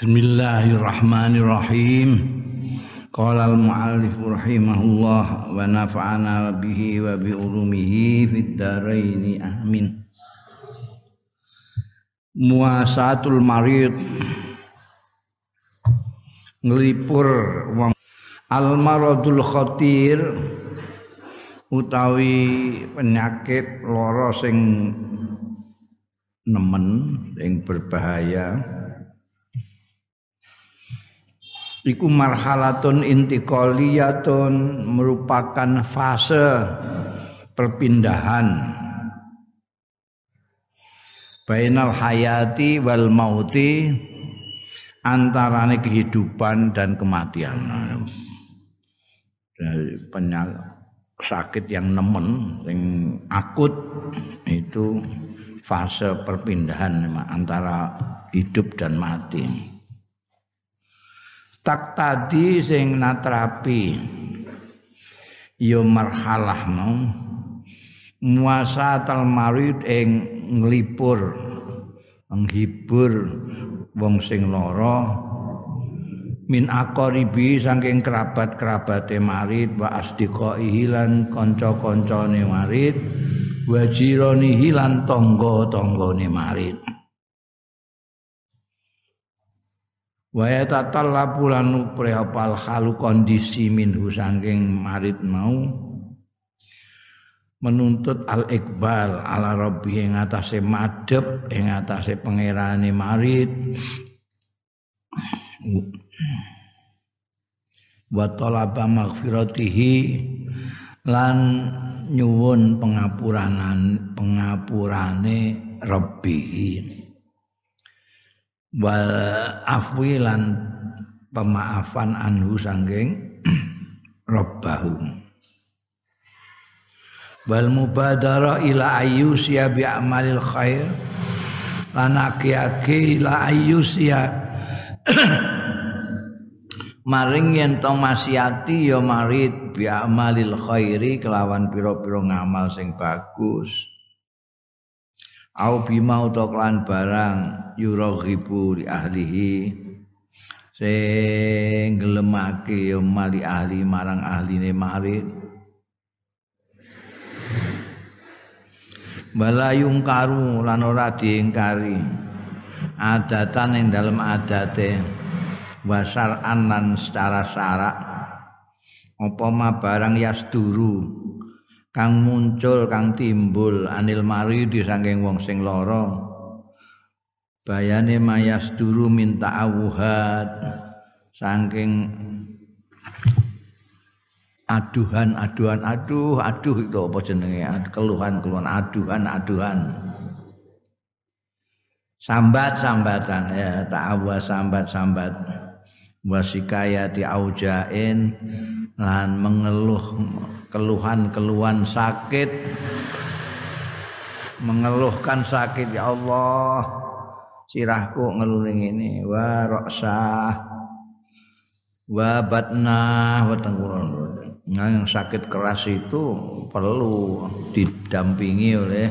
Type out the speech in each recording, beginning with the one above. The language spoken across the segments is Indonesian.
Bismillahirrahmanirrahim. Qala al-mu'allif rahimahullah wa nafa'ana bihi wa bi ulumihi fid dharain amin. Muasatul marid ngelipur wong al maradul khatir utawi penyakit lara sing nemen sing berbahaya iku marhalatun intiqaliyatun merupakan fase perpindahan. Bainal hayati wal mauti antarane kehidupan dan kematian. Penyakit sakit yang nemen yang akut itu fase perpindahan antara hidup dan mati tak tadi sing natrapi. Ya marhalah muasa marid ing nglipur menghibur wong sing lara. Min aqaribi saking kerabat-kerabate marid wa asdiqaihi lan kanca-kancane marid wa jiranihi lan tangga-tanggane marid wa yatatallabu lan prehapal halu kondisi minhu saking marid mau. Menuntut al iqbal ala rabbi ing atase madhep ing atase pangerane marid wa talaba maghfiratihi lan nyuwun pengapuranan pengapurane rabbihi wal afwi lan pemaafan anhu sangking rabbahu wal mubadara ila ayyusya bi amalil khair. Lan aki-aki ila ayyusya maring yen to masiati ya marid bi amalil khairi kelawan pira-pira ngamal sing bagus au bima utawa barang yuraghibu li ahlihi. Sing gelemake ya mali ahli marang ahline marid balayung karu lan ora diingkari. Adatan ing dalem adate. Wasar'an lan secara syarak apa ma barang yasduru kang muncul kang timbul anil mari saking wong sing lara. Bayane mayas duru minta awuhat saking aduhan aduhan aduh aduh itu apa jenenge? Keluhan keluhan aduhan aduhan. Sambat sambatan ya ta'awwa sambat sambat. Wasikayati aujain lan mengeluh keluhan-keluhan sakit mengeluhkan sakit ya Allah sirahku ngeluring ini wa roksah wa batna wa nah, yang sakit keras itu perlu didampingi oleh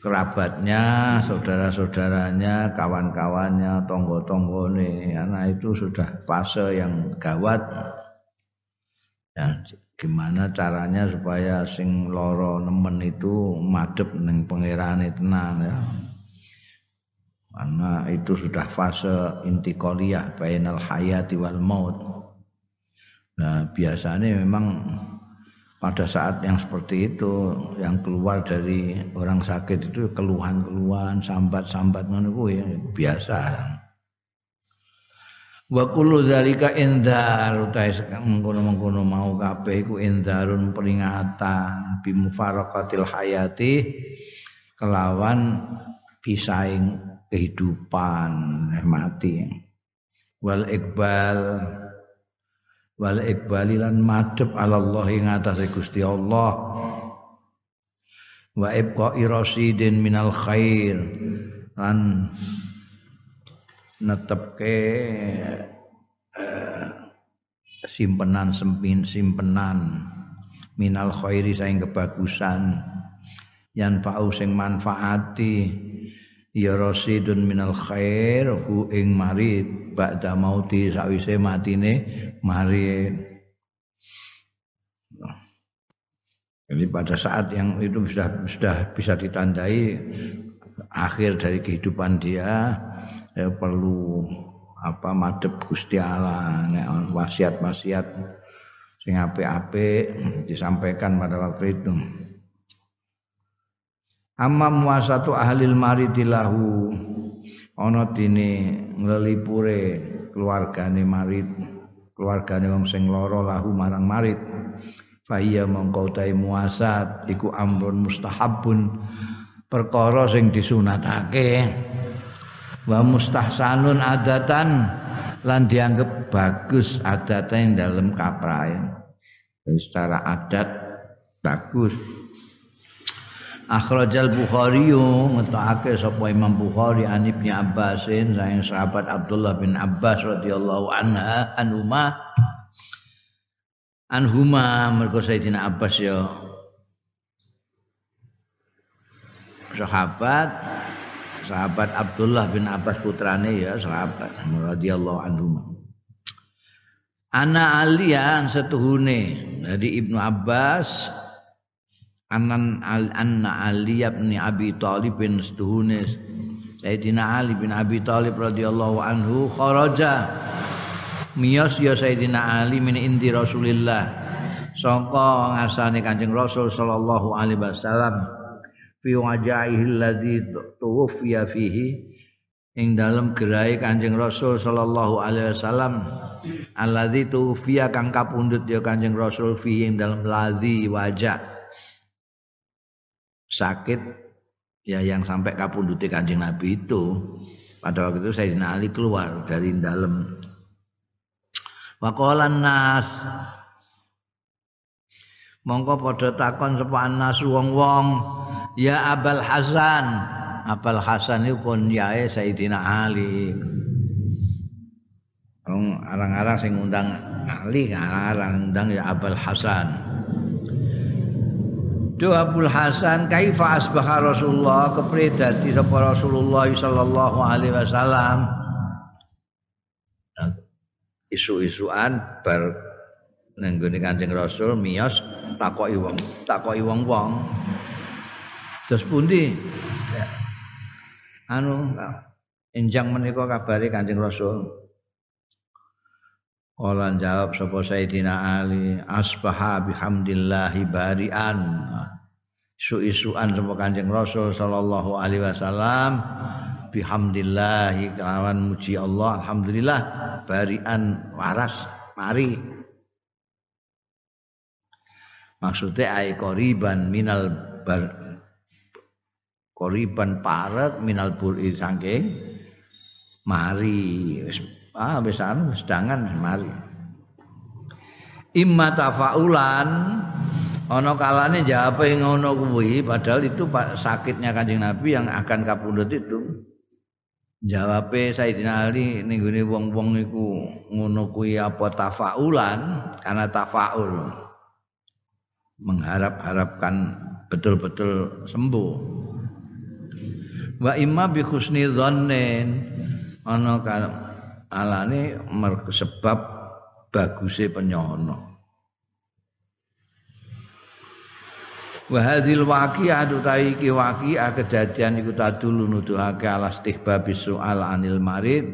kerabatnya, saudara-saudaranya, kawan-kawannya, tonggo-tonggo nih, karena itu sudah fase yang gawat. Ya, gimana caranya supaya sing loro nemen itu madep ning pangerane tenang ya? Karena itu sudah fase intiqaliyah bainal hayati wal maut. Nah biasanya memang pada saat yang seperti itu yang keluar dari orang sakit itu keluhan-keluhan sambat-sambat ngono ya biasa wa kullu zalika indar utahe mengkono-mengkono mau kabeh iku indarun peringatan bi mufaraqatil hayati kelawan pisaing kehidupan eh, mati. Wal iqbal wal iqbalilan madhep ala Allah ing atase Gusti Allah. Wa ibqa irasidin minal khair lan netepke eh, simpenan sempin simpenan. Minal khairi saing kebagusan. Yan fa'u sing manfaati. Ya rasidun minal khair hu ing marid. Ba'da mauti sawise matine marid. Jadi pada saat yang itu sudah sudah bisa ditandai akhir dari kehidupan dia ya perlu apa madep Gusti Allah wasiat-wasiat sing apik-apik disampaikan pada waktu itu. Amma muasatu ahlil maridilahu ana dene nglelipure keluargane marid keluargane wong sing lara lahu marang marid Fahiyya mongkau tai muasat iku amrun mustahabun perkara sing disunatake wa mustahsanun adatan lan dianggap bagus adatan dalam kaprayan secara adat bagus. Akhrajal Bukhari ngetokake sapa Imam Bukhari an Ibnu Abbasin sayang sahabat Abdullah bin Abbas radhiyallahu anha anhuma. Anhuma mergo Sayyidina Abbas ya sahabat sahabat Abdullah bin Abbas putrane ya sahabat radhiyallahu anhuma. Ana Ali yang setuhune dari Ibnu Abbas Anan al anna Ali bin Abi Thalib bin Stuhunis Sayyidina Ali bin Abi Thalib radhiyallahu anhu kharaja. Miyos ya Sayyidina Ali min indi Rasulillah. Sangka ngasane Kanjeng Rasul sallallahu alaihi wasallam fi wajahihi alladzi tuwfiya fihi. Ing dalam gerai Kanjeng Rasul sallallahu alaihi wasallam alladzi tuwfiya kang kapundhut ya Kanjeng Rasul fihi ing dalam ladzi wajah. Sakit ya yang sampai kapunduti kanjeng Nabi itu. Pada waktu itu Sayyidina Ali keluar dari dalam. Waqalan nas Mongko padha takon sapa anas wong-wong ya Abul Hasan. Abul Hasan iku kunyae Sayyidina Ali. Arang-arang sing ngundang Ali arang-arang ngundang ya Abul Hasan. Do Abdul Hasan kaifa asbaha Rasulullah? Kepriye dadi sapa Rasulullah sallallahu alaihi wasallam? Isu-isuan bar nang Kanjeng Rasul miyos takoki wong takoki wong-wong terus pundi ya. anu enjang menika kabare Kanjeng Rasul Olan jawab sapa Sayyidina Ali asbaha bihamdillahi barian. Isu-isuan sapa Kanjeng Rasul sallallahu alaihi wasallam bihamdillahi kelawan muji Allah alhamdulillah barian waras mari. Maksudnya ai koriban minal bar koriban parek minal buri saking mari. Ah wis anu sedangan mari. Imma tafaulan ana kalane jawabe ngono kuwi padahal itu pak sakitnya Kanjeng Nabi yang akan kapundhut itu. Jawabe Sayyidina Ali ning gone wong-wong iku ngono kuwi apa tafaulan? Karena tafaul. Mengharap-harapkan betul-betul sembuh wa imma bi husni dhannin. Ana alane sebab baguse penyono. Wa hadhil waqi'ah utawi iki waqi'ah kedadian iku tadulu nuduhake ala istihbab soal anil marid.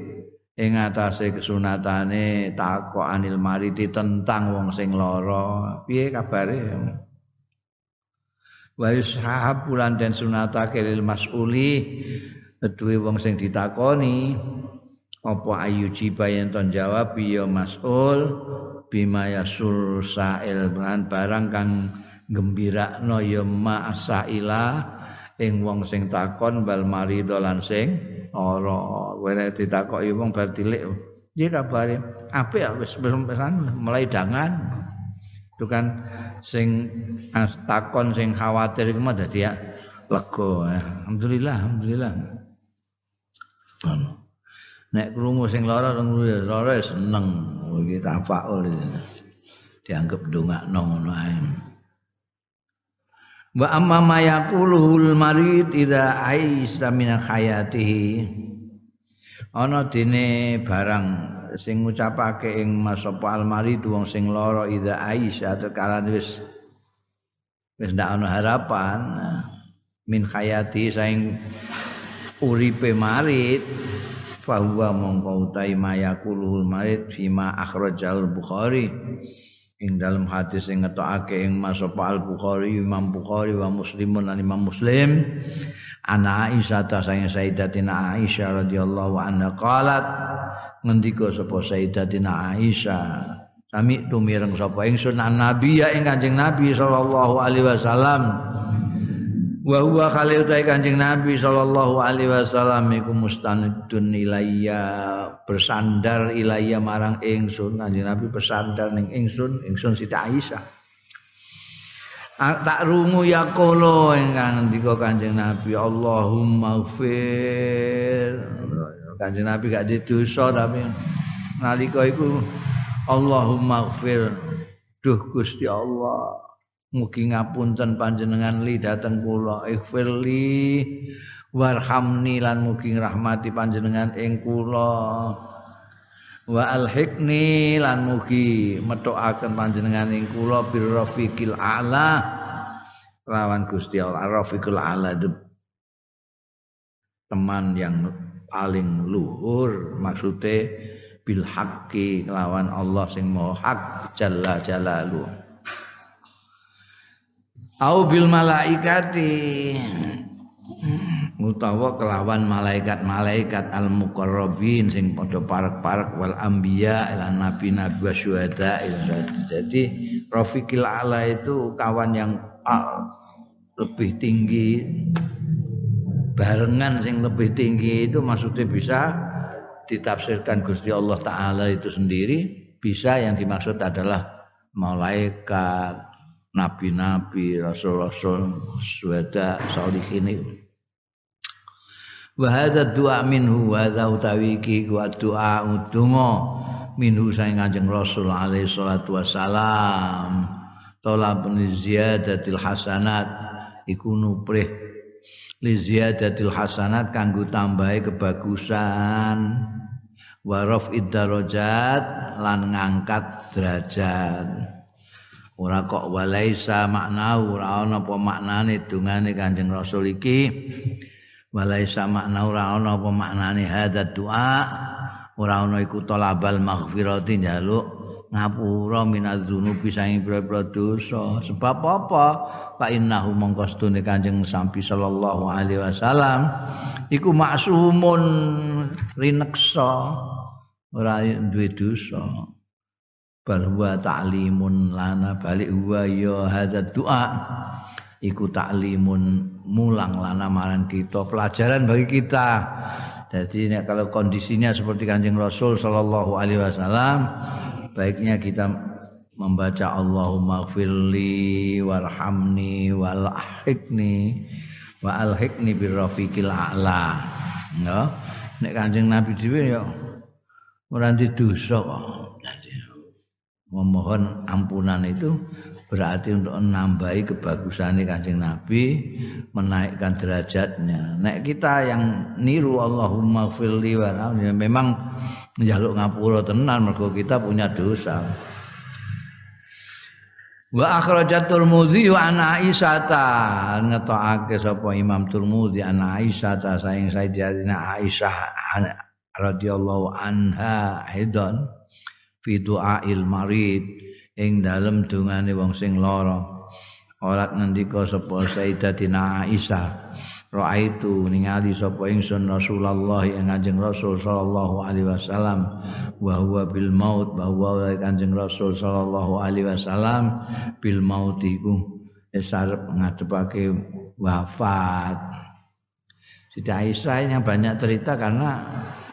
Ing atase kesunatane takok anil marid tentang wong sing lara. Piye kabare wa yushahab bulan den sunatake lil mas'uli. Kedue wong sing ditakoni apa ayu jiba yang ton jawab ya mas'ul. Bima yasul sa'il barang kang gembira ya ma saila ing wong sing takon bal marido lan sing ora. Wene ditakoki wong bar tilik piye kabare apik wis mulai dangan itu kan sing takon sing khawatir iku mah dadi ya lega alhamdulillah alhamdulillah. Nek krungu sing lara lara ya seneng. Iki tafaul dianggap ndongakno ngono ae. Wa amma ma yaquluhul marid idza aisa min hayatihi. Ana dene barang sing ngucapake ing masapa almarid wong sing lara idza aisa tekala wis wis ndak ana harapan min hayati saing uripe marid fahuwa mongko utai mayakuluhul marid fima akhrajahul bukhari. Ing dalam hadis sing ngetokake ing masapa al bukhari imam bukhari wa muslimun lan imam muslim ana aisyah ta sayyidatina aisyah radhiyallahu anha qalat ngendika sapa sayyidatina aisyah sami tumireng sapa ingsun nabi ya ing kanjeng nabi sallallahu alaihi wasallam. Wa huwa khalil utai kanjeng Nabi sallallahu alaihi wasallam iku mustanidun ilayya bersandar ilayya marang ingsun. Kanjeng Nabi bersandar ning ingsun ingsun Siti Aisyah. Tak rungu ya kolo ingkang ndika kanjeng Nabi Allahumma gfir kanjeng Nabi gak didosa tapi nalika iku Allahumma gfir duh Gusti Allah Mugi ngapunten panjenengan li dateng kula. Ighfirli warhamni lan mugi ngrahmati panjenengan ing kula. Wa alhiqni lan mugi methokaken panjenengan ing kula birrafiqil a'la. Lawan Gusti Allah rafiqul a'la teman yang paling luhur maksudnya bil haqqi lawan Allah sing maha hak jalla jalaluhu au bil malaikati. Utawa kelawan malaikat-malaikat al muqarrabin sing padha parek-parek wal anbiya lan nabi-nabi wa syuhada jadi rafiqil ala itu kawan yang lebih tinggi barengan sing lebih tinggi itu maksudnya bisa ditafsirkan Gusti Allah taala itu sendiri bisa yang dimaksud adalah malaikat nabi-nabi, rasul-rasul, suwada, salihin itu. Wa hadza du'a minhu wa hadza utawi iki wa du'a udunga minhu saing Kanjeng Rasul alaihi salatu wasalam. Talab ziyadatil hasanat iku nuprih li ziyadatil hasanat kanggo tambahi kebagusan. Wa raf'id darajat lan ngangkat derajat. ora kok walaisa makna ora ana apa maknane dungane Kanjeng Rasul iki. Walaisa makna ora ana apa maknane hadza doa ora ana iku talabal maghfirati njaluk ngapura minadzunubi saing pira-pira dosa. Sebab apa? Fa innahu mongko stune Kanjeng Sampi sallallahu alaihi wasallam iku maksumun rineksa ora duwe dosa. Bal ta'limun lana balik huwa ya hadza doa iku ta'limun mulang lana marang kita pelajaran bagi kita. Jadi kalau kondisinya seperti kanjeng Rasul Shallallahu Alaihi Wasallam baiknya kita membaca Allahumma gfirli warhamni walahikni wa alhikni birrafiqil a'la. Ya. Nek kanjeng Nabi dhewe ya ora dosa memohon ampunan itu berarti untuk menambahi kebagusan kancing Nabi menaikkan derajatnya. Nek kita yang niru Allahumma firli wa ya memang njaluk ngapura tenan mergo kita punya dosa. Wa akhrajat Tirmidzi wa an Aisyah ngetokake sapa Imam Tirmidzi an Aisyah ta saing Sayyidatina Aisyah radhiyallahu anha aidan fi du'ail marid ing dalem dungane wong sing lara. Ora ngendika sapa Sayyidatina Aisyah Ra'aitu ningali sapa ingsun Rasulullah yang Kanjeng Rasul sallallahu alaihi wasallam. Wa huwa bil maut bahwa Kanjeng Rasul sallallahu alaihi wasallam bil maut iku. Esarep ngadepake wafat. Siti Aisyah yang banyak cerita karena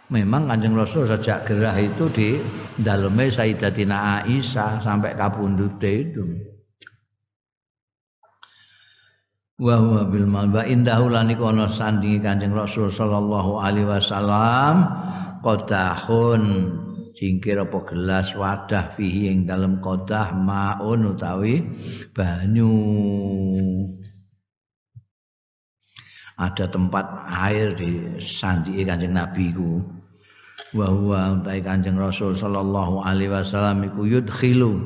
memang Kanjeng Rasul sejak gerah itu di dalamnya Sayyidatina Aisyah sampai kapundute itu. Wa huwa bil malba. Indahu lan ana sandingi Kanjeng Rasul sallallahu alaihi wasallam qadahun cingkir apa gelas wadah fihi ing dalam qadah maun utawi banyu. Ada tempat air di sandi Kanjeng Nabi ku. Wa huwa Kanjeng Rasul sallallahu alaihi wasallam iku yudkhilu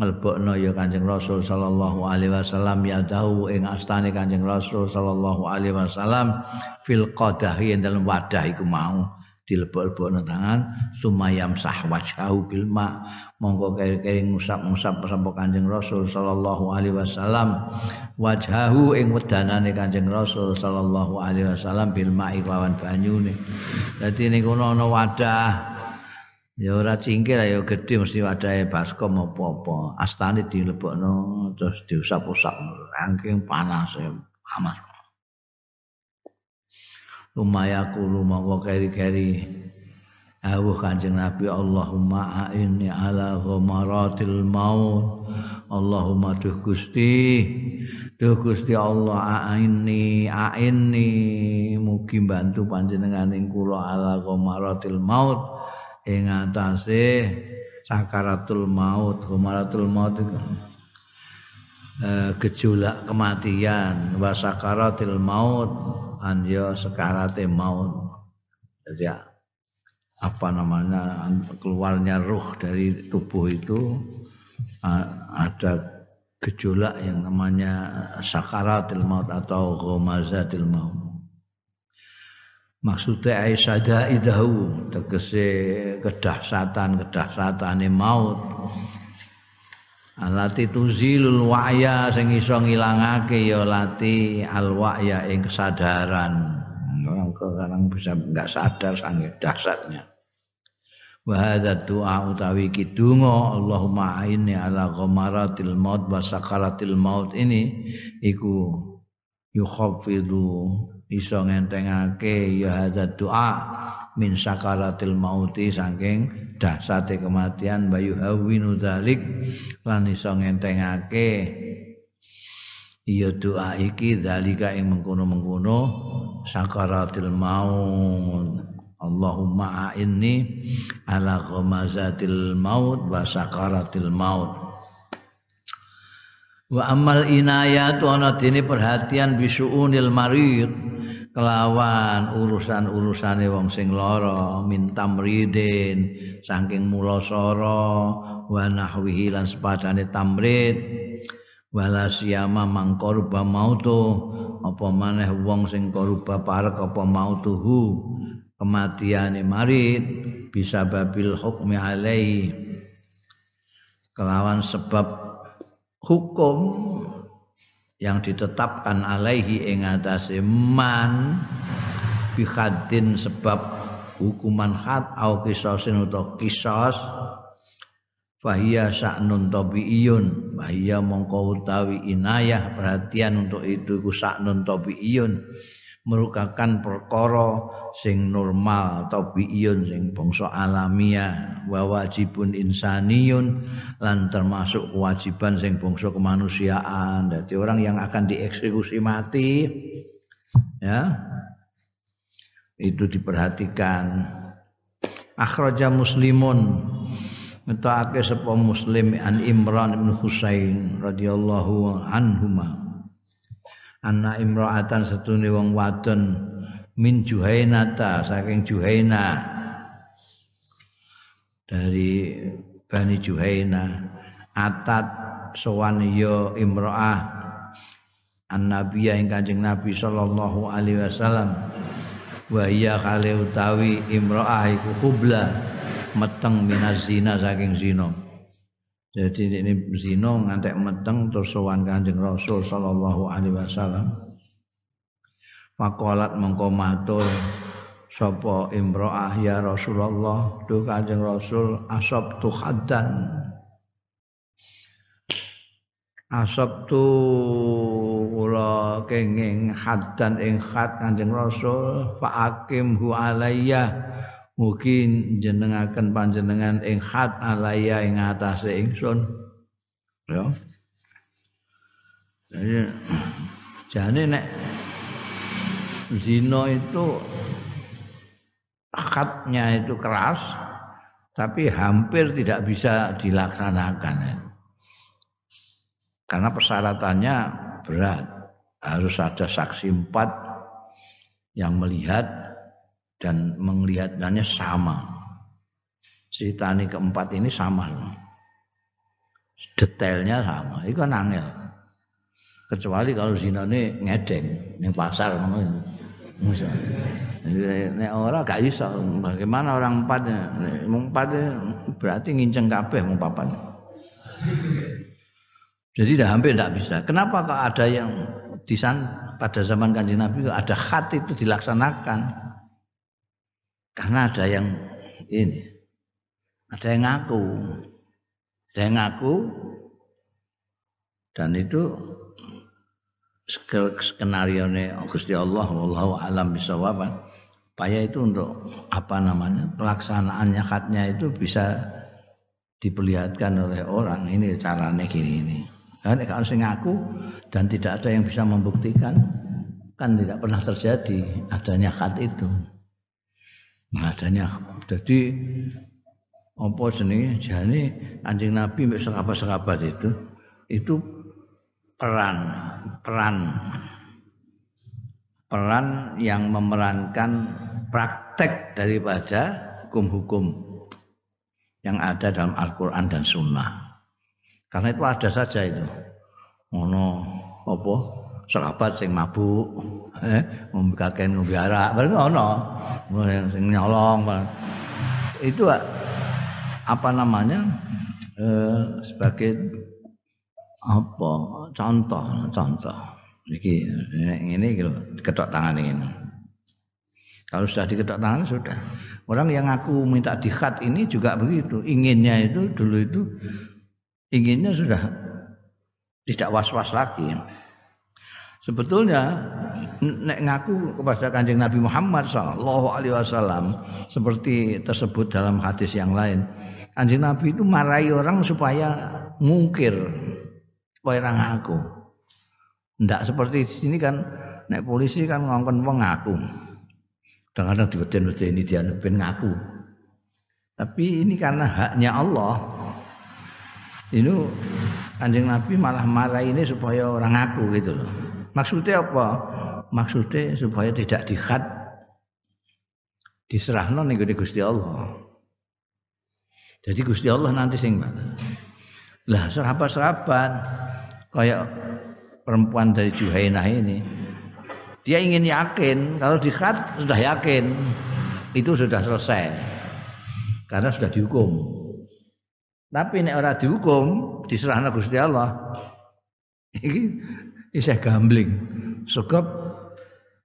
ngelbokno ya Kanjeng Rasul sallallahu alaihi wasallam ya dahu ing astane Kanjeng Rasul sallallahu alaihi wasallam fil qadahi dalam wadah iku mau dilebok-lebokno tangan sumayam sah wajhahu bil ma. Monggo keri-keri ngusap-ngusap sapa Kanjeng Rasul sallallahu alaihi wasallam wajhahu ing wedanane Kanjeng Rasul sallallahu alaihi wasallam bil ma lawan banyune. Dadi ning kono ana wadah ya ora cingkir ya gedhe mesti wadahe baskom apa-apa. Astane dilebokno terus diusap-usap. Saking panas panas. Lumayakulu monggo keri-keri. Awuh kanjeng Nabi Allahumma a'inni ala ghamaratil maut. Allahumma duh Gusti. Duh Gusti Allah a'inni a'inni. Mugi bantu panjenengan ing kula ala ghamaratil maut ing atase sakaratul maut ghamaratul maut eh, gejolak kematian. Wa sakaratil maut an ya maut. Jadi apa namanya keluarnya ruh dari tubuh itu ada gejolak yang namanya sakaratil maut atau ghomazatil maut maksudnya aisyada idahu tegese kedahsatan kedahsatane maut. Alati tuzilul wa'ya sing iso ngilangake ya lati al wa'ya ing kesadaran. Orang kadang bisa enggak sadar sange dahsyatnya wa hadza doa utawi kidungo Allahumma aini ala ghamaratil maut wa sakaratil maut ini iku yukhaffidu iso ngentengake ya hadza doa min sakaratil mauti saking dahsate kematian bayu hawinu dzalik lan iso ngentengake. Iya doa iki zalika ing mengkono-mengkono sakaratil maut. Allahumma a'inni ala ghamazatil maut wa sakaratil maut wa amal inayatu ana dene perhatian bisuunil marid. Kelawan urusan-urusane wong sing lara min tamridin saking mulasara wa nahwihi lan sepadane tamrid. Wala siyama mangkorba mautu apa maneh wong sing koruba parek apa mautuhu. Kematiane marid bisa babil hukmi alai kelawan sebab hukum yang ditetapkan alaihi ing atase man bi sebab hukuman khat au kisasin utawa kisas fahiya sa'nun tabiiyun. Fahiya mongko utawi inayah perhatian untuk itu ku sa'nun tabiiyun merupakan perkara sing normal tabiiyun sing bangsa alamiah wa wajibun insaniyun lan termasuk kewajiban sing bangsa kemanusiaan. Jadi orang yang akan dieksekusi mati ya itu diperhatikan. Akhraja muslimun Ngetake sapa muslim an Imran bin Husain radhiyallahu anhuma. Anna imra'atan setune wong wadon min Juhainata saking Juhaina. Dari Bani Juhaina. Atat sowan ya imra'ah an-nabiyya ing Kanjeng Nabi sallallahu alaihi wasallam. Wa iya kale utawi imra'ah iku khubla meteng minaz zina saking zina. Jadi ini zino ngantek meteng terus sowan Kanjeng Rasul sallallahu alaihi wasallam. Faqalat mengko matur. Sapa imro'ah ya Rasulullah? Duh Kanjeng Rasul asab tu haddan asab tu kula kenging haddan ing khat Kanjeng Rasul. Fa hu alayya. Mugi jenengaken panjenengan ing khat alaya ing atase ingsun. Ya. Jane nek zina itu khatnya itu keras tapi hampir tidak bisa dilaksanakan. Karena persyaratannya berat. Harus ada saksi empat yang melihat dan melihatnya sama. Cerita ini keempat ini sama. Detailnya sama. Itu kan angel. Kecuali kalau zina ini ngedeng, ini pasar. Nek orang gak bisa. Bagaimana orang empat? Empat berarti nginceng kabeh mau papan. Jadi dah hampir tidak bisa. Kenapa kok ada yang di pada zaman kanjeng Nabi ada khat itu dilaksanakan? Karena ada yang ini, ada yang ngaku, ada yang ngaku, dan itu skenario nya Gusti Allah, wallahu alam bisawab. Supaya itu untuk apa namanya pelaksanaannya khatnya itu bisa diperlihatkan oleh orang ini caranya gini ini. Karena kalau saya ngaku dan tidak ada yang bisa membuktikan, kan tidak pernah terjadi adanya khat itu. Nah, adanya jadi apa seni jadi anjing nabi mbek sekabat-sekabat itu itu peran peran peran yang memerankan praktek daripada hukum-hukum yang ada dalam Al-Quran dan Sunnah. Karena itu ada saja itu. Ono apa? Sahabat sing mabuk, eh, ngombe kaken ngombe arak, ono. Sing nyolong. Itu apa namanya? Eh, sebagai apa? Contoh, contoh. Iki ini gitu, ketok tangan ini. Kalau sudah diketok tangan sudah. Orang yang aku minta dikhat ini juga begitu. Inginnya itu dulu itu inginnya sudah tidak was-was lagi. Sebetulnya nek ngaku kepada kanjeng Nabi Muhammad Shallallahu Alaihi Wasallam seperti tersebut dalam hadis yang lain, kanjeng Nabi itu marahi orang supaya mungkir, orang ngaku. Tidak seperti di sini kan, nek polisi kan ngongkon wong ngaku. Kadang-kadang dibeten-beten ini dia ngaku. Tapi ini karena haknya Allah, ini Kanjeng Nabi malah marah ini supaya orang ngaku gitu loh. Maksudnya apa? Maksudnya supaya tidak dikhat diserahno ning Gusti Allah. Jadi Gusti Allah nanti sing Lah sahabat-sahabat kayak perempuan dari Juhainah ini dia ingin yakin kalau dikhat sudah yakin itu sudah selesai karena sudah dihukum tapi nek ora dihukum, diserahna Gusti Allah. Iki isih gambling. Sebab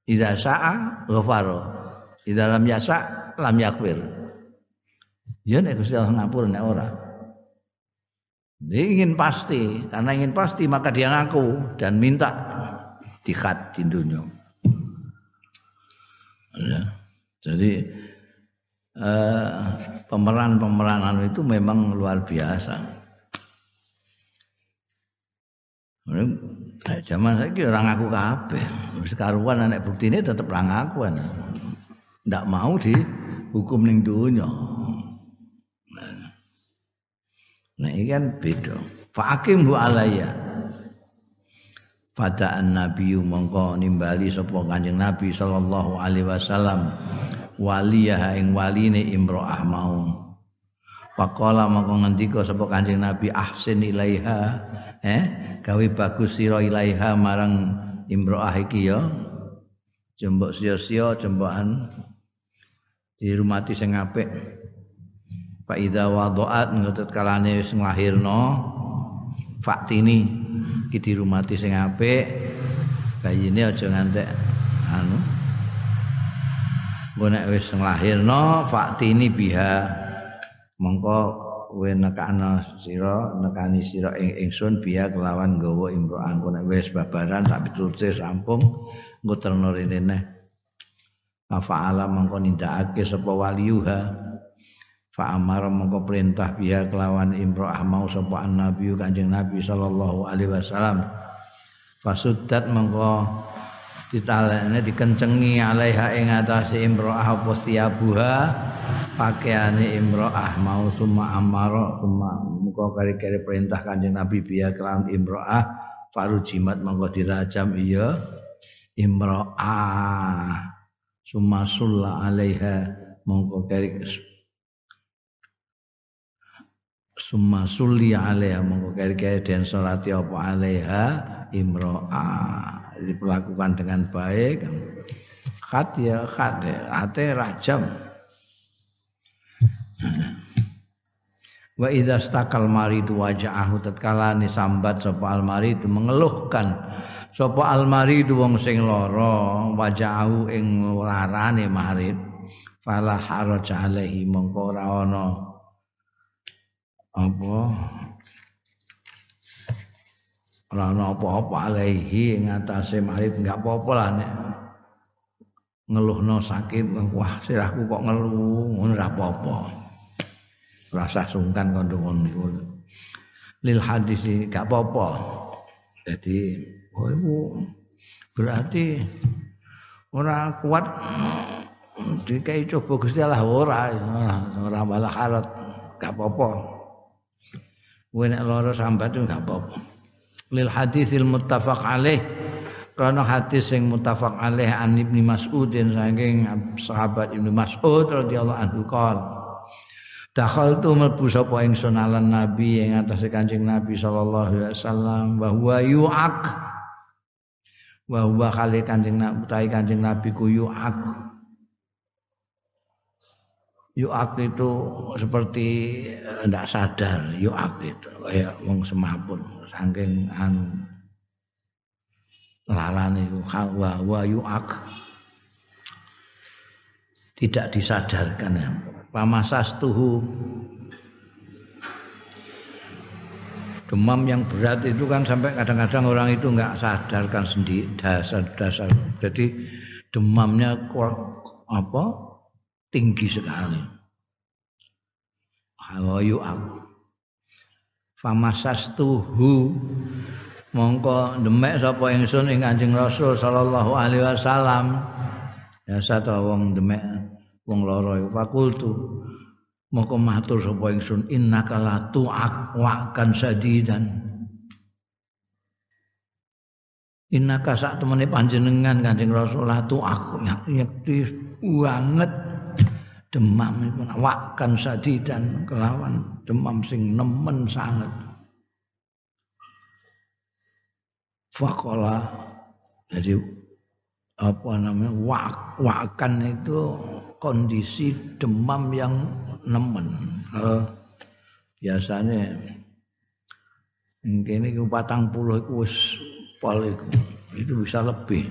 idza sa'a ghafara. Idza lam yasa lam yakfir. Ya nek Gusti Allah ngapura nek ora. Dia ingin pasti, karena ingin pasti maka dia ngaku dan minta dikhat di dunia. Ya. Jadi eh, pemeran-pemeranan itu memang luar biasa. Nah, zaman saya orang aku kabeh. Sekaruan anak bukti ini tetap orang aku Tidak mau dihukum ning dunia. Nah, ini kan beda. Fakim bu alaya. Fada'an Nabi mongko nimbali sapa Kanjeng Nabi sallallahu alaihi wasallam. Waliyah ing waline imro'ah mau. Pakola mongko ngendika sapa Kanjeng Nabi ahsin ilaiha. Eh gawe bagus sira ilaiha marang imro'ah iki ya. Jembok sia-sia jembokan. Dirumati sing apik Pak Ida wadoat ngetut kalane wis nglahirno faktini iki dirumati sing apik bayine aja ngantek anu Engko nek wis nglahirno faktini biha mongko kowe nekana sira nekani sira ing ingsun biha kelawan nggawa imro'an nek wis babaran tak pitulute rampung engko terno rene neh. Fa'ala mongko nindakake sapa waliyuha fa amara mongko perintah biha kelawan imro'ah mau sapa nabi kanjeng nabi sallallahu alaihi wasallam. Fasuddat mongko ditalekne dikencengi alaiha ing atase imro'ah apa siabuha pakaiane imro'ah mau summa amara summa muka kari-kari perintah kanjeng Nabi biya kelam imro'ah faru jimat mongko dirajam iya imro'ah. Summa sulla alaiha mongko keri summa sulli alaiha mongko keri-keri den salati apa alaiha imro'a. Diperlakukan dengan baik. Khat ya khat ya. Ate rajam. Wa idza stakal maridu waja'ahu tatkala sambat sapa al maridu mengeluhkan sapa al maridu wong sing lara waja'ahu ing larane marid fala haraj alaihi mongko ora ana apa? Ora ana apa-apa alaihi ing atase marid enggak apa-apa lah nek. Ngeluhno sakit wah sirahku kok ngeluh? Ngono ora apa-apa. Rasa sungkan kandungan niku lil hadis gak apa-apa. Jadi oh ibu berarti ora kuat. Dikai coba Gusti Allah ora. Ora malah harat gak apa-apa Kowe nek lara sambat itu gak apa-apa. Lil hadisil muttafaq alaih. Karena hadis yang muttafaq alaih an Ibnu Mas'udin saking sahabat Ibnu Mas'ud radhiyallahu anhu qala Dakhal tu mlebu sapa ingsun alan nabi ing atase Kanjeng Nabi sallallahu alaihi wasallam wa huwa yu'ak. Wa huwa kali Kanjeng Nabi Kanjeng Nabi ku yu'ak yu'ak itu seperti tidak eh, sadar yu'ak itu kayak wong semapun saking anu lalane iku wa wa yu'ak. Tidak disadarkan ya. Pamasastuhu. Demam yang berat itu kan sampai kadang-kadang orang itu nggak sadarkan sendiri dasar-dasar. Jadi demamnya apa tinggi sekali. Hawayu aku. Famasastuhu. Mongko demek sapa ingsun ing Kanjeng Rasul sallallahu alaihi wasallam. Ya satu wong demek wong lara iku. Fakultu. Moko matur sapa ingsun innaka la tu'ak wa'kan sadidan innaka sak temene panjenengan Kanjeng Rasulullah tu'ak. Yakti banget demam iku wa'kan sadidan kelawan demam sing nemen sangat. Fakola jadi apa namanya wak wakan itu kondisi demam yang nemen. Kalau biasanya ini itu patang puluh itu itu bisa lebih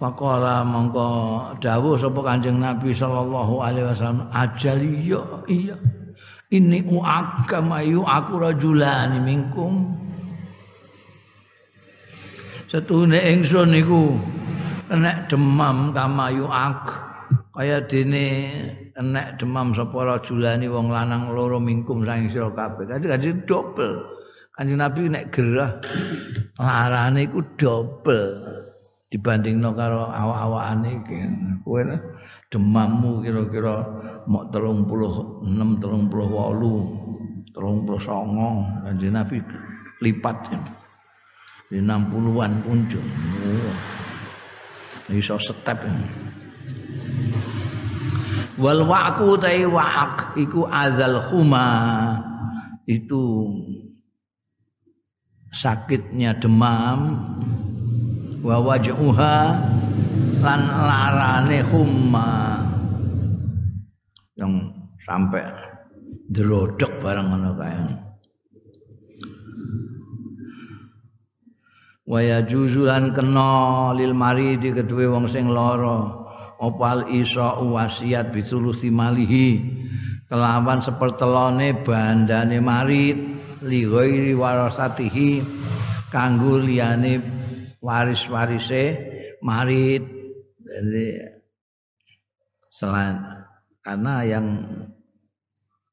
Fakola mongko dawuh sapa Kanjeng Nabi sallallahu alaihi wasallam ajal iya iya. Ini uakama yu aku rajulani minkum. Setune ingsun niku enek demam kamayu ak. Kaya dene enek demam sapa rajulani wong lanang loro mingkum saking sira kabeh. Kanthi kanthi dobel. Kanthi nabi nek gerah larane iku dobel dibandingno karo awak-awakane iki kowe demammu kira-kira mok 36 38 39 kanthi nabi lipat ya. di 60-an kunjung. Oh. Iso step ini. Wal wa'ku tai wa'ak iku azal khuma itu sakitnya demam wa waj'uha lan larane khumma. Yang sampai drodok barang ngono kae. Waya juzulan kena lil maridi kedue wong sing lara. Opal isa wasiat bisulusi malihi. Kelawan sepertelone bandane marid li ghairi warasatihi kanggo liyane waris-warise marid jadi selain karena yang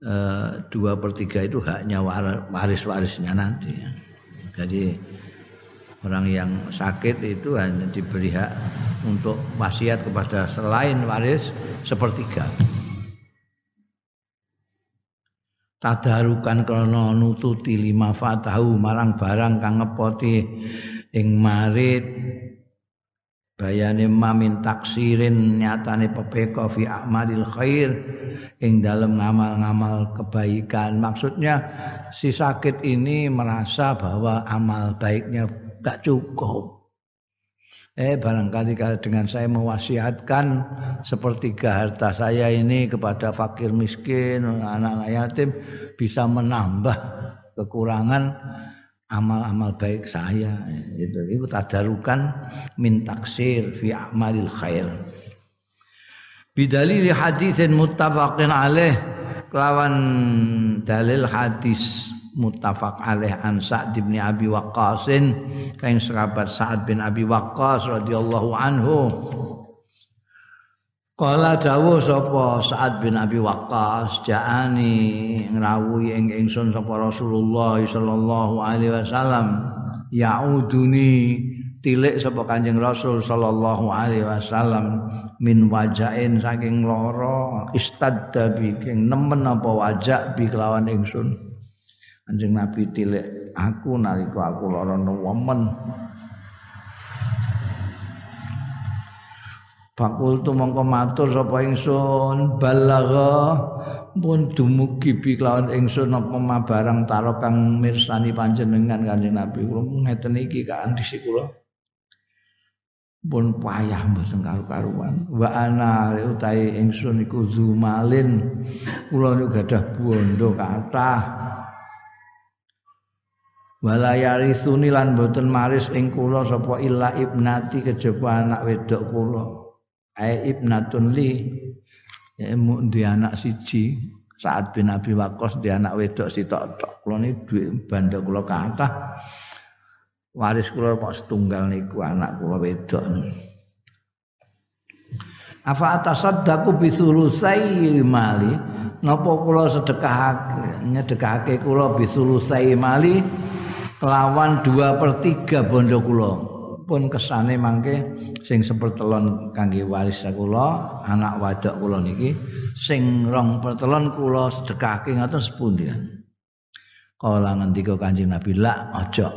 eh, dua per tiga itu haknya waris-warisnya nanti jadi orang yang sakit itu hanya diberi hak untuk wasiat kepada selain waris sepertiga. Tadarukan krono nututi lima fatahu marang barang kang ngepoti ing marit bayane mamin taksirin nyatane pepeko fi amalil khair. Ing dalam ngamal-ngamal kebaikan. Maksudnya si sakit ini merasa bahwa amal baiknya gak cukup. Eh barangkali dengan saya mewasiatkan sepertiga harta saya ini kepada fakir miskin anak-anak yatim bisa menambah kekurangan amal-amal baik saya itu itu tadarukan min taksir fi amalil khair. Bidalil hadisin muttafaqin alaih kelawan dalil hadis muttafaq alaih an Sa'd bin Abi Waqqas kain sahabat Sa'ad bin Abi Waqqas radhiyallahu anhu Kala dawuh sapa Sa'ad bin Abi Waqqas ja'ani ngrawuhi ing ingsun sapa Rasulullah sallallahu alaihi wasallam yauduni tilik sapa Kanjeng Rasul sallallahu alaihi wasallam min wajain saking lara istadda bi nemen apa wajah bi kelawan ingsun. Kanjeng Nabi tilik aku nalika aku lara nemen Fakultu mongko matur sapa ingsun. Balagha. Pun dumugi bi kelawan ingsun apa barang taro kang mirsani panjenengan Kanjeng Nabi. Kula ngeten iki kaandisi kula. Pun payah mboten karu-karuan. Wa ana utahe ingsun iku zumalin. Kula niku gadah bondo kathah wala yarisuni lan boten maris ing kula sapa illa ibnati kejaba anak wedok kula ai ibnatun li. Ya di anak siji saat bin Abi Waqqas di anak wedok sitok-tok kula ni duwe banda kula kathah waris kula kok setunggal niku anak kula wedok. Afa atasaddaqu bi sulusai mali? Napa kula sedekahake nyedekahake kula bi sulusai mali? Kelawan 2 per 3 bondo kula. Pun kesane mangke sing sepertelon kangge waris kula anak wadok kula niki sing rong pertelon kula sedekahke ngoten sepundi kala ngendika Kanjeng Nabi la aja.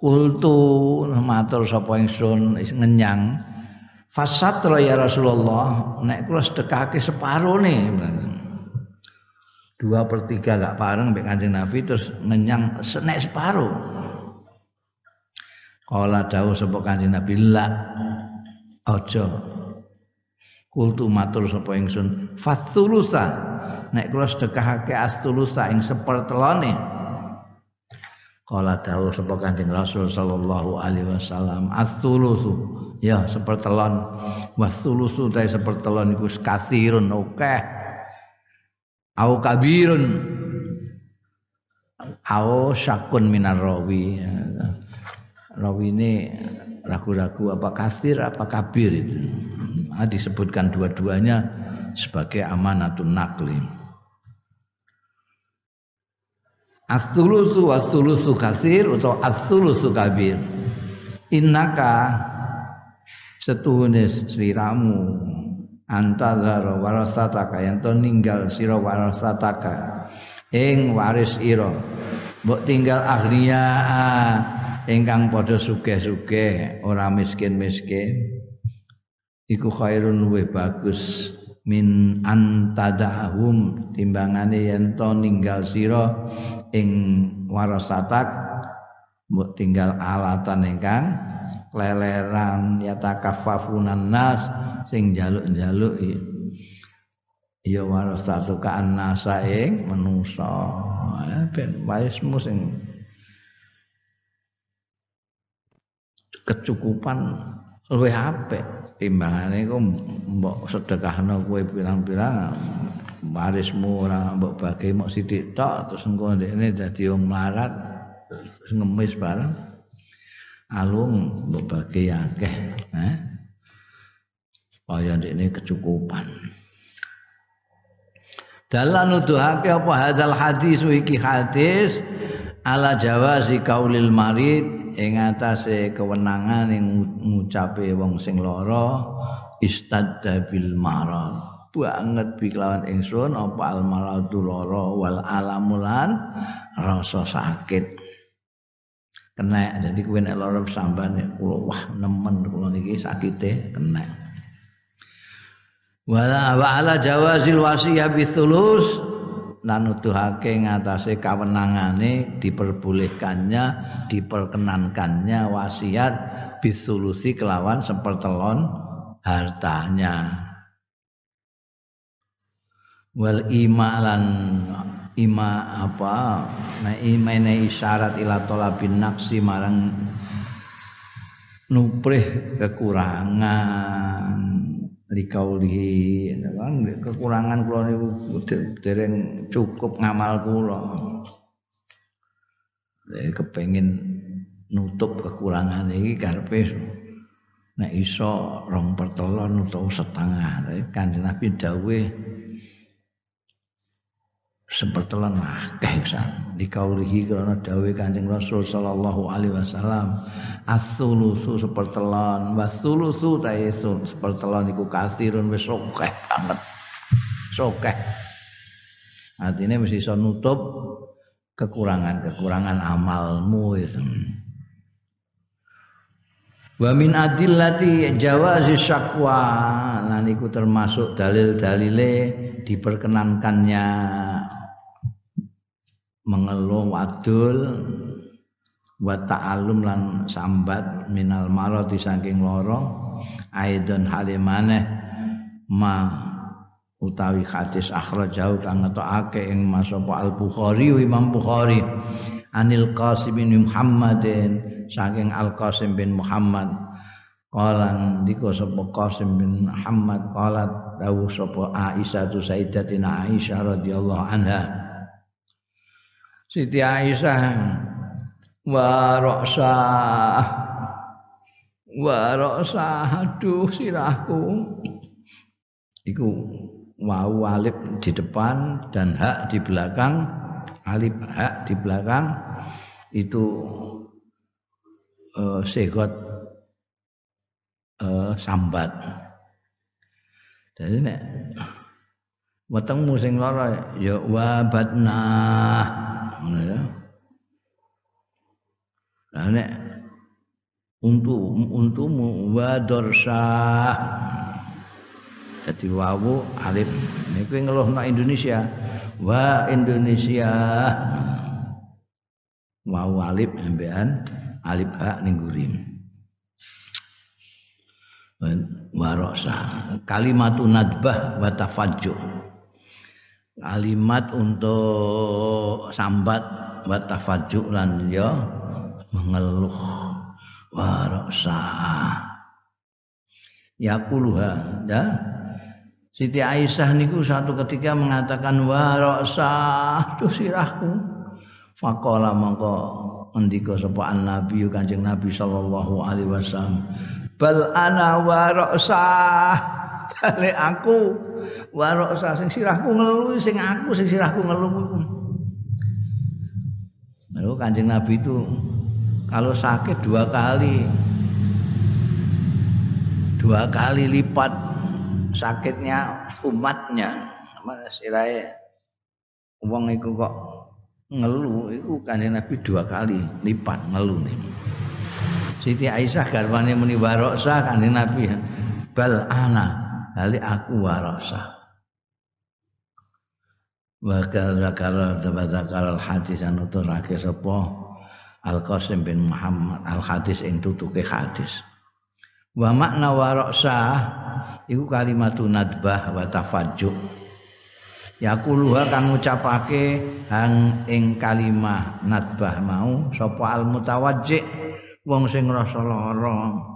Kultu matur sapa ingsun ngenyang fasatra ya Rasulullah nek kula sedekahke separone. Dua per tiga gak pareng mbek Kanjeng Nabi terus ngenyang nek separuh Kala dawuh sapa Kanjeng Nabi la aja kultu matur sapa ingsun fatsulusa. Nek kula sedekahake astulusa ing sepertelone. Kala dawuh sapa Kanjeng Rasul sallallahu alaihi wasallam astulusu. Ya sepertelon. Wasulusu ta sepertelon iku kathirun akeh au kabirun. Au syakun minar rawi rawi ini ragu-ragu apa kasir apa kabir itu. Nah, disebutkan dua-duanya sebagai amanatun nakli As-sulusu was-sulusu kasir atau as-sulusu kabir. Innaka setuhune sliramu antazar warasataka yang to ninggal sira warasataka ing waris ira. Mbok tinggal ahliya ingkang padha sugih-sugih ora miskin-miskin iku khairun luwih bagus. Min antadahum timbangane yen to ninggal sira ing warasatak mbok tinggal alatan ingkang leleran yatakaffafunan nas sing jaluk-jaluk ya warasatuka annasa ing manusa ben waismu sing kecukupan luwih apik. Timbangane iku mbok sedekahno kowe pirang-pirang warismu ora mbok bagi mok sithik tok terus engko ndekne dadi wong melarat ngemis bareng. Alung mbok bagi akeh eh kaya ndekne kecukupan. Dalan nuduhake apa hadal hadis iki hadis ala jawazi kaulil marid ing atase kewenangan ing ngucape wong sing lara istadda bil marad. Banget bi kelawan ingsun apa al maradu lara wal alamulan rasa sakit. Kena jadi kuwi nek lara samban kula wah nemen kula niki sakite kena. Wala wa ala jawazil wasiyah bithulus lan nuduhake ngatasé kawenangane diperbolehkannya diperkenankannya wasiat bisulusi kelawan sepertelon hartanya. Wal imalan ima apa nah imane isyarat ila talabin naksi marang nuprih kekurangan likaulihi kan kekurangan kula niku dereng cukup ngamal kula. Kepengin nutup kekurangan iki karepe nek iso rong pertelon utawa setengah. Kanjeng Nabi dawuh sepertelan akeh san dikaulihi karena dawe kanjeng Rasul sallallahu alaihi wasallam. As-sulusu sepertelan was-sulusu ta'isun sepertelan iku kasirun wis akeh banget. Sokeh. Artinya mesti iso nutup kekurangan-kekurangan amalmu itu Wa min adillati jawazi syakwa. Lan iku termasuk dalil-dalile diperkenankannya mengeluh wadul wa ta'allum lan sambat minal maradi saking loro aidon halimane ma utawi hadis akhrajau kang ngetokake ing masapa al bukhari imam bukhari. Anil qasim bin muhammadin saking al qasim bin muhammad. Qala ndika sapa Qasim bin Muhammad qala dawuh sapa Aisyah tu Sayyidatina Aisyah radhiyallahu anha Siti Aisyah wa ra'sa wa ra'sa aduh sirahku. Iku wau alif di depan dan hak di belakang alif hak di belakang itu uh, segot uh, sambat. Jadi nek wetengmu sing lara ya wabatna. Ngono ya. Lah nek untuk untumu wa dorsa jadi wawu alif. Niku ngeluhno Indonesia wa Indonesia. Wawu alif ambean alif ha ning waroksa. Kalimatun nadbah wa tafajjuh kalimat untuk sambat wa lan ya mengeluh wa rasa yaquluha ya. Siti Aisyah niku satu ketika mengatakan wa rasa tuh sirahku. Faqala mongko ngendika sapa nabi Kanjeng Nabi sallallahu alaihi wasallam. Bal ana wa rasa balik aku warok sing sirahku ngeluh sing aku sing sirahku ngeluh Lalu kanjeng Nabi itu kalau sakit dua kali dua kali lipat sakitnya umatnya. Mana sirai uang itu kok ngeluh itu kanjeng Nabi dua kali lipat ngeluh nih. Siti Aisyah garwane muni waroksa kanjeng Nabi bal ana kali aku warasa wa zakara zakara al hadis anu turake sapa? Al qasim bin muhammad al hadis ing tutuke hadis. Wa makna warasa iku kalimatun nadbah wa tafajjuh. Yaquluha kang ngucapake hang ing kalimah nadbah mau sapa al mutawajjih wong sing ngrasa lara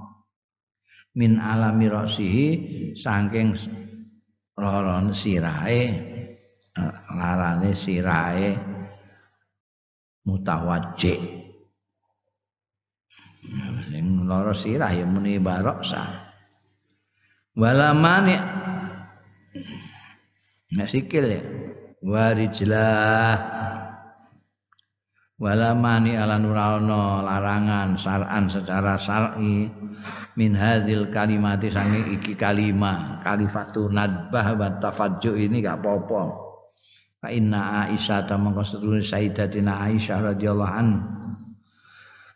min alami rasihi saking laran sirahe larane sirahe mutawajjih. Sing lara sirah ya muni baroksa wala mani. Nek sikil ya. Warijlah. Wala mani ala nurana larangan saran secara syar'i min hadil kalimati sange iki kalimah kalifatu nadbah wa tafajju ini gak apa-apa. Fa inna Aisyah ta sedulur Sayyidatina Aisyah radhiyallahu an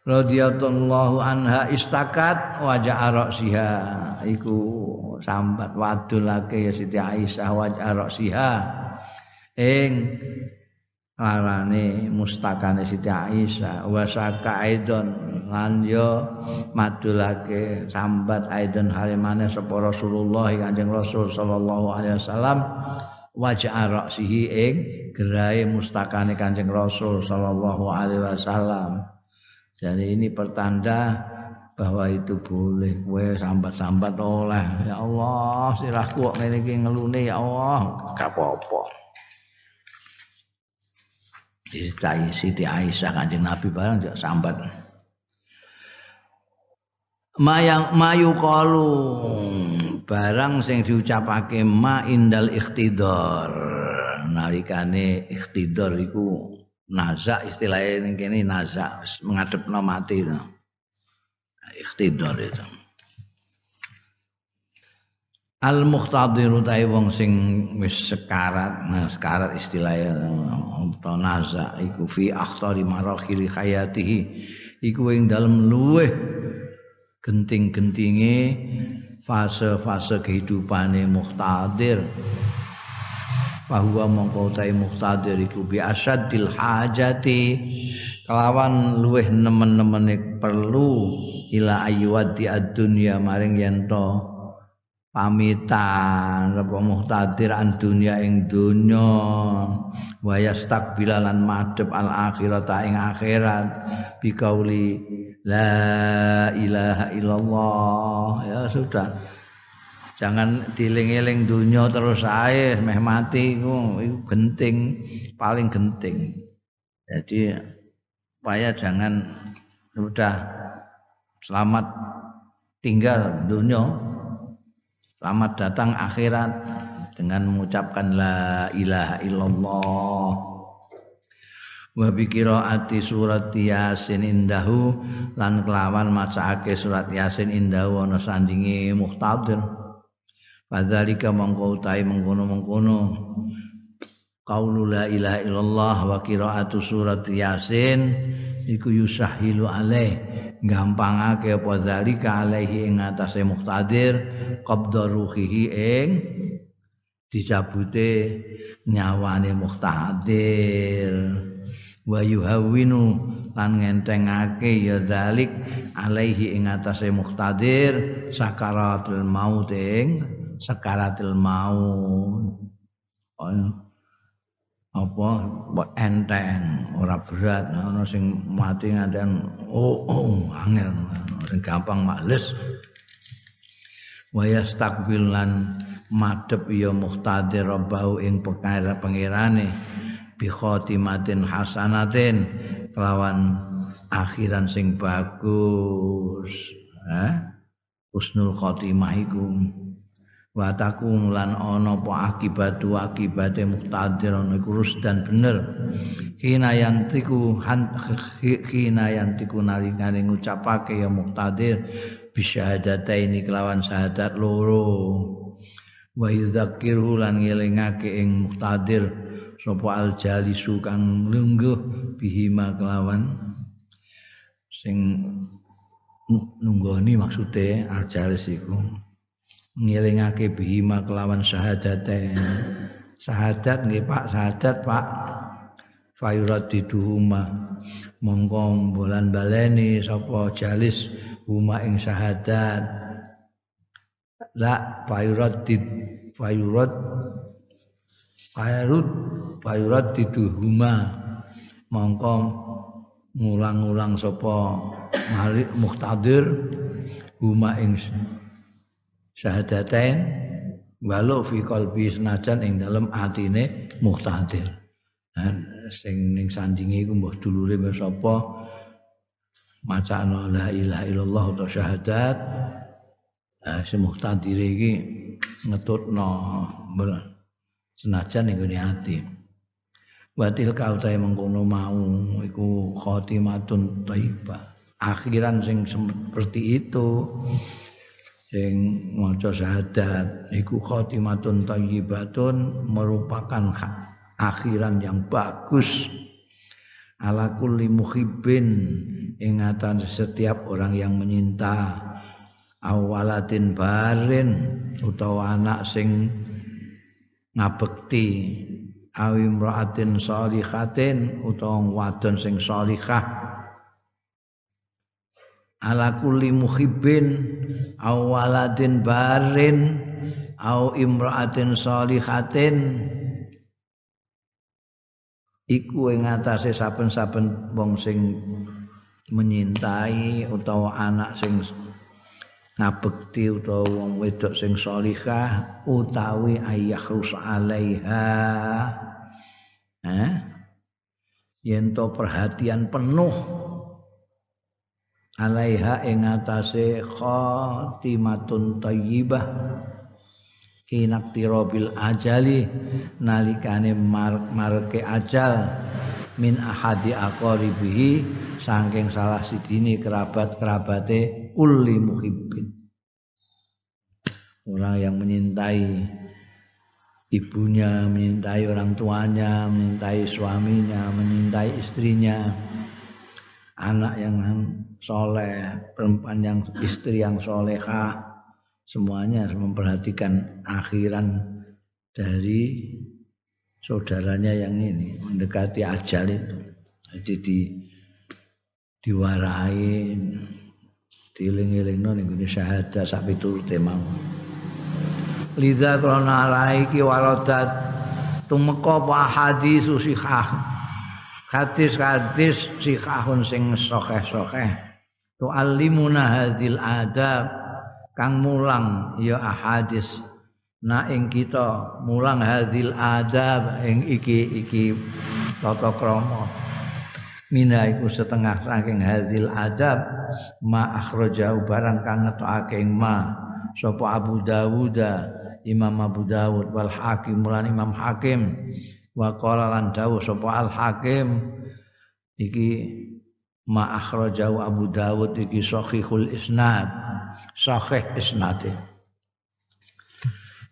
radhiyallahu anha istakat wajah arasiha iku sambat wadulake ya Siti Aisyah wajah arasiha ing larane mustakane Siti Aisyah. Wa saka aidon. Lan yo madulake sambat aidon halimane sapa Rasulullah Kanjeng Rasul sallallahu alaihi wasallam. Wajah arasihi ing gerai mustakane Kanjeng Rasul sallallahu alaihi wasallam. Jadi ini pertanda bahwa itu boleh. Kowe sambat-sambat oleh. Ya Allah sirahku kok ngene iki ngelune ya Allah. Gak apa-apa Ceritai Siti Aisyah kanjeng Nabi barang juga sambat. Mayang mayu kalu barang sing diucapake ma indal ikhtidar nalikane ikhtidar iku nazak istilahnya ini kini nazak. Menghadap mati itu. ikhtidar itu al muhtadiru tai wong sing wis sekarat nah sekarat istilahnya atau nazak iku fi akhtari marakhili hayatihi iku ing dalem luweh genting-gentinge fase-fase kehidupane muhtadir bahwa mongko utahe muqtadir iku bi asaddil hajati. Kelawan luweh nemen-nemene perlu ila ayyuati ad-dunya maring yen pamitan apa muhtadir an dunya ing dunya. Wa yastaqbilan madhep al akhirat ing akhirat. Bi kauli la ilaha illallah. Ya sudah. Jangan diling-iling dunia terus ae meh mati iku. Genting paling genting. Jadi supaya jangan sudah selamat tinggal dunia selamat datang akhirat dengan mengucapkan la ilaha illallah. Wa bi qiraati surat yasin indahu lan kelawan macaake surat yasin indahu ana sandinge muhtadir Fadzalika mongko utahe mengkono-mengkono qaulu la ilaha illallah wa qiraatu surat yasin iku yusahilu alaih gampangake apa zalika alaihi ing atase muqtadir qabda ruhihi ing dicabute nyawane muqtadir. Wa yuhawwinu lan ngentengake ya zalik alaihi ing atase muqtadir sakaratul maut ing sakaratil maut apa enteng ora berat. Ana sing mati nganten oh, oh angel. Sing gampang males. Wa yastaqbil lan madhep ya muhtadir rabbahu ing perkara pengirane bi khatimatin hasanatin kelawan akhiran sing bagus. Eh husnul khotimah iku wa takun lan ana apa akibatu akibate muqtadir ana iku dan bener. Hina yantiku hina yantiku nalikane ngucapake ya muqtadir bisyahadataini kelawan syahadat loro. Wa yudzakiru lan ngelingake ing muqtadir sapa al jalisu kang lungguh bihima kelawan sing nunggoni maksude al iku ngilingake bihima kelawan syahadaten syahadat nggih Pak. Syahadat Pak. Fayurat diduhuma mongko bulan baleni sapa jalis huma ing syahadat. La fayurat di fayurat fayurat diduhuma mongko ngulang-ulang sapa malik muhtadir huma ing syahadatain walau fi qalbi senajan ing dalem atine muhtadir. Dan sing ning sandinge iku mbah dulure sapa? Macana la ilaha illallah atau syahadat. Nah, si muhtadir iki ngetutno senajan ning gone ati. Batil kau tae mengkono mau iku khotimatun thayyibah. Akhiran sing seperti itu sing maca syahadat iku khatimatun thayyibatun merupakan akhiran yang bagus. Ala kulli muhibbin ing setiap orang yang menyinta. Awalatin barin utawa anak sing ngabekti. Awi mraatin sholihatin utawa wadon sing sholihah ala kulli muhibbin awaladin barin au imraatin sholihatin iku ing atase saben-saben wong sing menyintai utawa anak sing ngabekti utawa wong wedok sing salihah utawi rus alaiha. Eh yen to perhatian penuh alaiha ing atase khatimatun thayyibah hinak tirobil ajali nalikane marke ajal min ahadi aqaribihi saking salah sidini kerabat-kerabate uli muhibbin. Orang yang menyintai ibunya, menyintai orang tuanya, menyintai suaminya, menyintai istrinya, anak yang soleh, perempuan yang istri yang solehah, semuanya memperhatikan akhiran dari saudaranya yang ini mendekati ajal itu. Jadi di diwarai diling-iling ning ngene syahadat sak piturute mau. Lidha krana alaiki waradat tumeka apa hadis sihah hadis-hadis sihahun sing sokeh-sokeh tu alimuna hadil adab. Kang mulang ya ahadis. Na ing kita mulang hadil adab ing iki iki tata krama. Mina iku setengah saking hadil adab. Ma akhrajau barang kang ngetokake ma. Sapa Abu Dawud Imam Abu Dawud wal Hakim lan Imam Hakim. Wa qala lan dawuh sapa Al Hakim. Iki ma akhrajau Abu Dawud iki sahihul isnad. Sahih isnade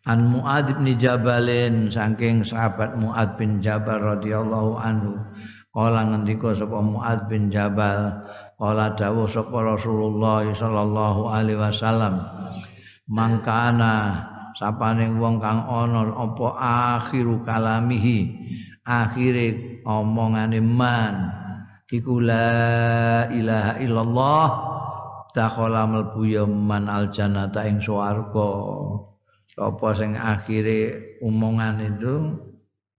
An Muad bin Jabalin saking sahabat Muad bin Jabal radhiyallahu anhu kala ngendika sapa Muad bin Jabal kala dawuh sapa Rasulullah sallallahu alaihi wasallam mangkana sapane wong kang ana apa akhiru kalamihi akhire omongane man iku la ilaha illallah dakhala mlebu ya man al jannata ing swarga. Apa sing akhire omongan itu?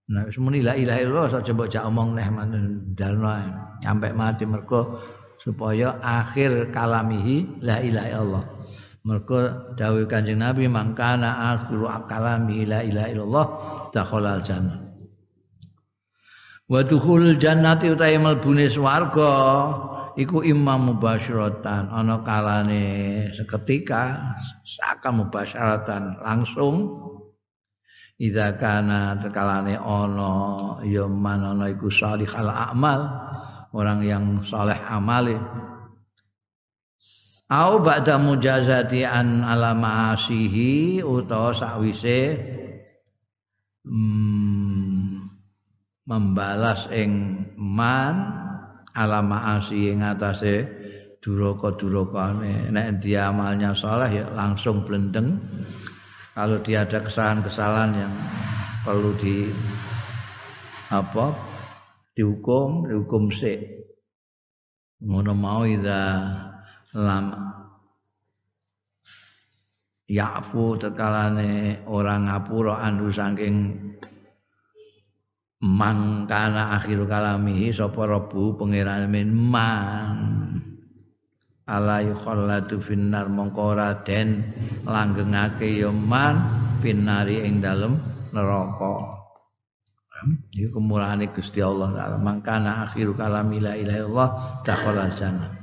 Nah wis muni la ilaha illallah aja mbok jak omong neh dalno nyampe mati mergo supaya akhir kalamihi la ilaha illallah. Mergo dawuh Kanjeng Nabi mangkana akhiru kalamihi la ilaha illallah dakhala al jannah wa dukhul jannati utahe mlebune swarga iku imam mubasyaratan ana kalane seketika saka mubasyaratan langsung. Idza kana tekalane ana ya man ana iku salihal amal orang yang saleh amale. Au ba'da mujazati an ala ma'asihi utawa sakwise hmm, membalas ing man ala maasi ing atase duraka-durakane nek dia amalnya saleh ya langsung blendeng. Kalau dia ada kesalahan-kesalahan yang perlu di apa dihukum dihukum sik. Ngono mau ida lam yafu tekalane orang ngapura anu saking mangkana akhiru kalamihi sapa rabbu pangeran min man. Ala yukhallatu finnar mongko den langgengake ya man finari ing dalem neraka. Iki kemurahane Gusti Allah taala. Mangkana akhiru kalami la ilaha illallah dakhala jannah.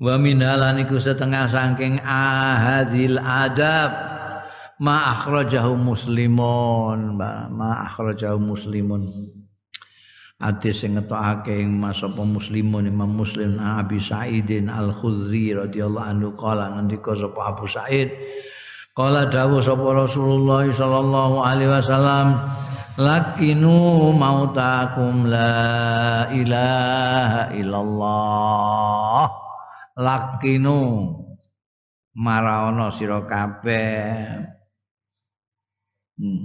Wa minalan iku setengah saking ahadil adab ma akhrajahu muslimun ma akhrajahu muslimun. Hadis sing ngetokake ing mas muslimun Imam Muslim Abi Sa'idin Al Khudri radhiyallahu anhu kala ngendika sapa Abu Sa'id kala dawuh sapa Rasulullah sallallahu alaihi wasallam lakinu mautakum la ilaha illallah lakinu maraono sira kabeh hmm.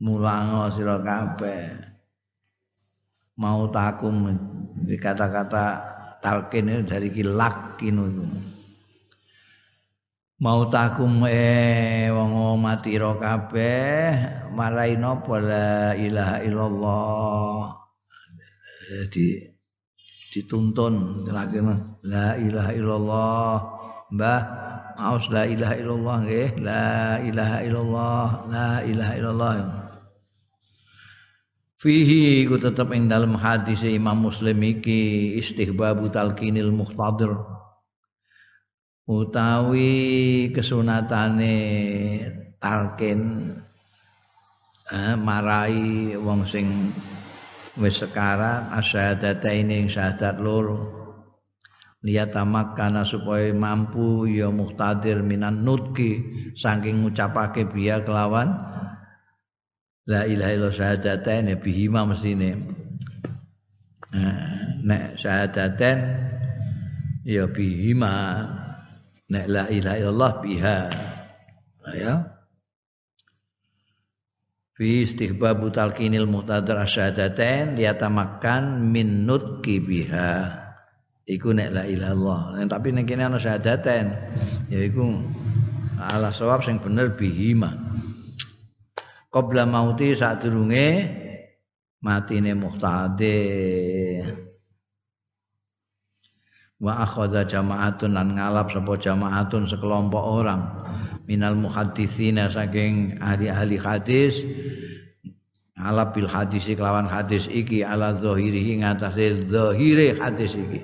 mulango sira kabeh. Mautakum di kata-kata talqin dari lakinu itu. Mautakum eh wong mati ro kabeh marai napa la ilaha illallah. Jadi dituntun lagi la ilaha illallah. Mbah aus la ilaha illallah nggih. La ilaha illallah la ilaha illallah. Fihi ku tetep ing dalam hadis Imam Muslim iki istihbabu talqinil muhtadir. Utawi kesunatane talqin eh, marai wong sing wis sekarat asyhadataini ing syahadat loro liyatamakkana supaya mampu ya muhtadir minan nutki saking ngucapake biya kelawan. La ilaha illallah syahadatain bihima mesine nah, nek syahadatain ya bihima. Nek la ilaha illallah biha. Ya. Fi istihbabu talqinil muhtadar asyhadatain liyatamakkan min nutqi biha iku nek la ilaha illallah tapi nek kene ana syahadatain ya iku ala sawab sing bener bihima qabla mauti sadurunge matine muhtadir wa akhadha jama'atun lan ngalap sapa jama'atun sekelompok orang. Minal muhadditsina saking ahli-ahli hadis. Ala bil hadis kelawan hadis iki ala zahiri ngatasé zahire hadis iki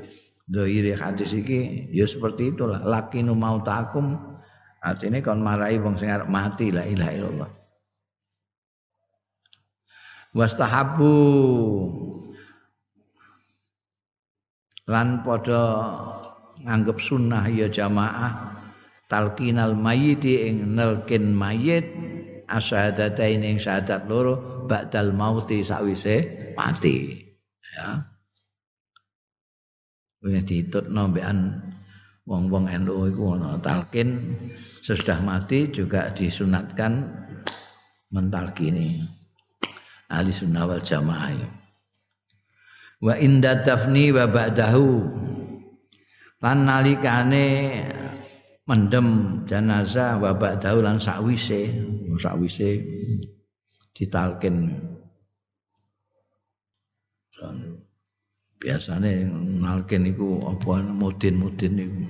zahire hadis iki ya seperti itulah. Lakinu mautakum artinya kon marai wong sing arep mati la ilaha illallah. Wastahabu. Lan padha nganggep sunnah ya jamaah talqinal mayyiti ing nelkin mayit asyhadatain ing syahadat loro ba'dal mauti sakwise mati. Ya Ini ditutno mbekan wong-wong NU iku ana talkin sesudah mati juga disunatkan mentalkini ahli sunnah wal jamaah wa inda dafni wa ba'dahu. Lan nalikane mendem jenazah wa ba'dahu lan sakwise sakwise ditalkin biasane nalkin iku apa mudin-mudin niku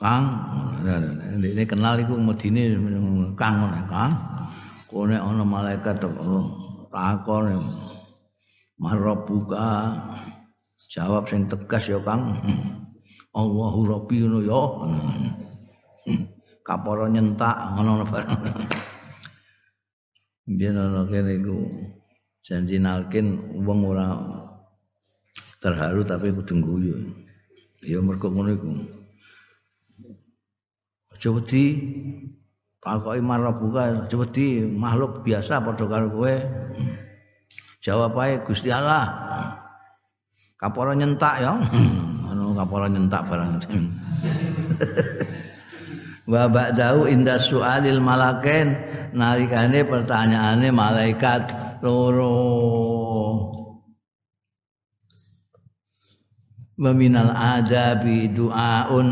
Kang, ini kenal iku mudine Kang Kang. kone ana malaikat takon marabuka jawab sing tegas ya Kang. Allahu Rabbi ngono ya. Kapara nyentak ngono. Bareng biyen ana kene iku janji nalkin wong ora terharu tapi kudu guyu ya mergo ngono iku aja wedi Pakoki marabuka wedi makhluk biasa padha karo kowe. Jawab ae Gusti Allah. Kapora nyentak ya. Anu kapora nyentak barang. Wa ba'dahu inda su'alil malaken nalikane pertanyaane malaikat loro. Wa minal adabi du'aun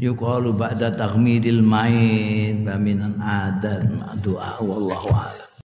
yuqalu ba'da taghmidil main wa minan adan doa wallahu a'lam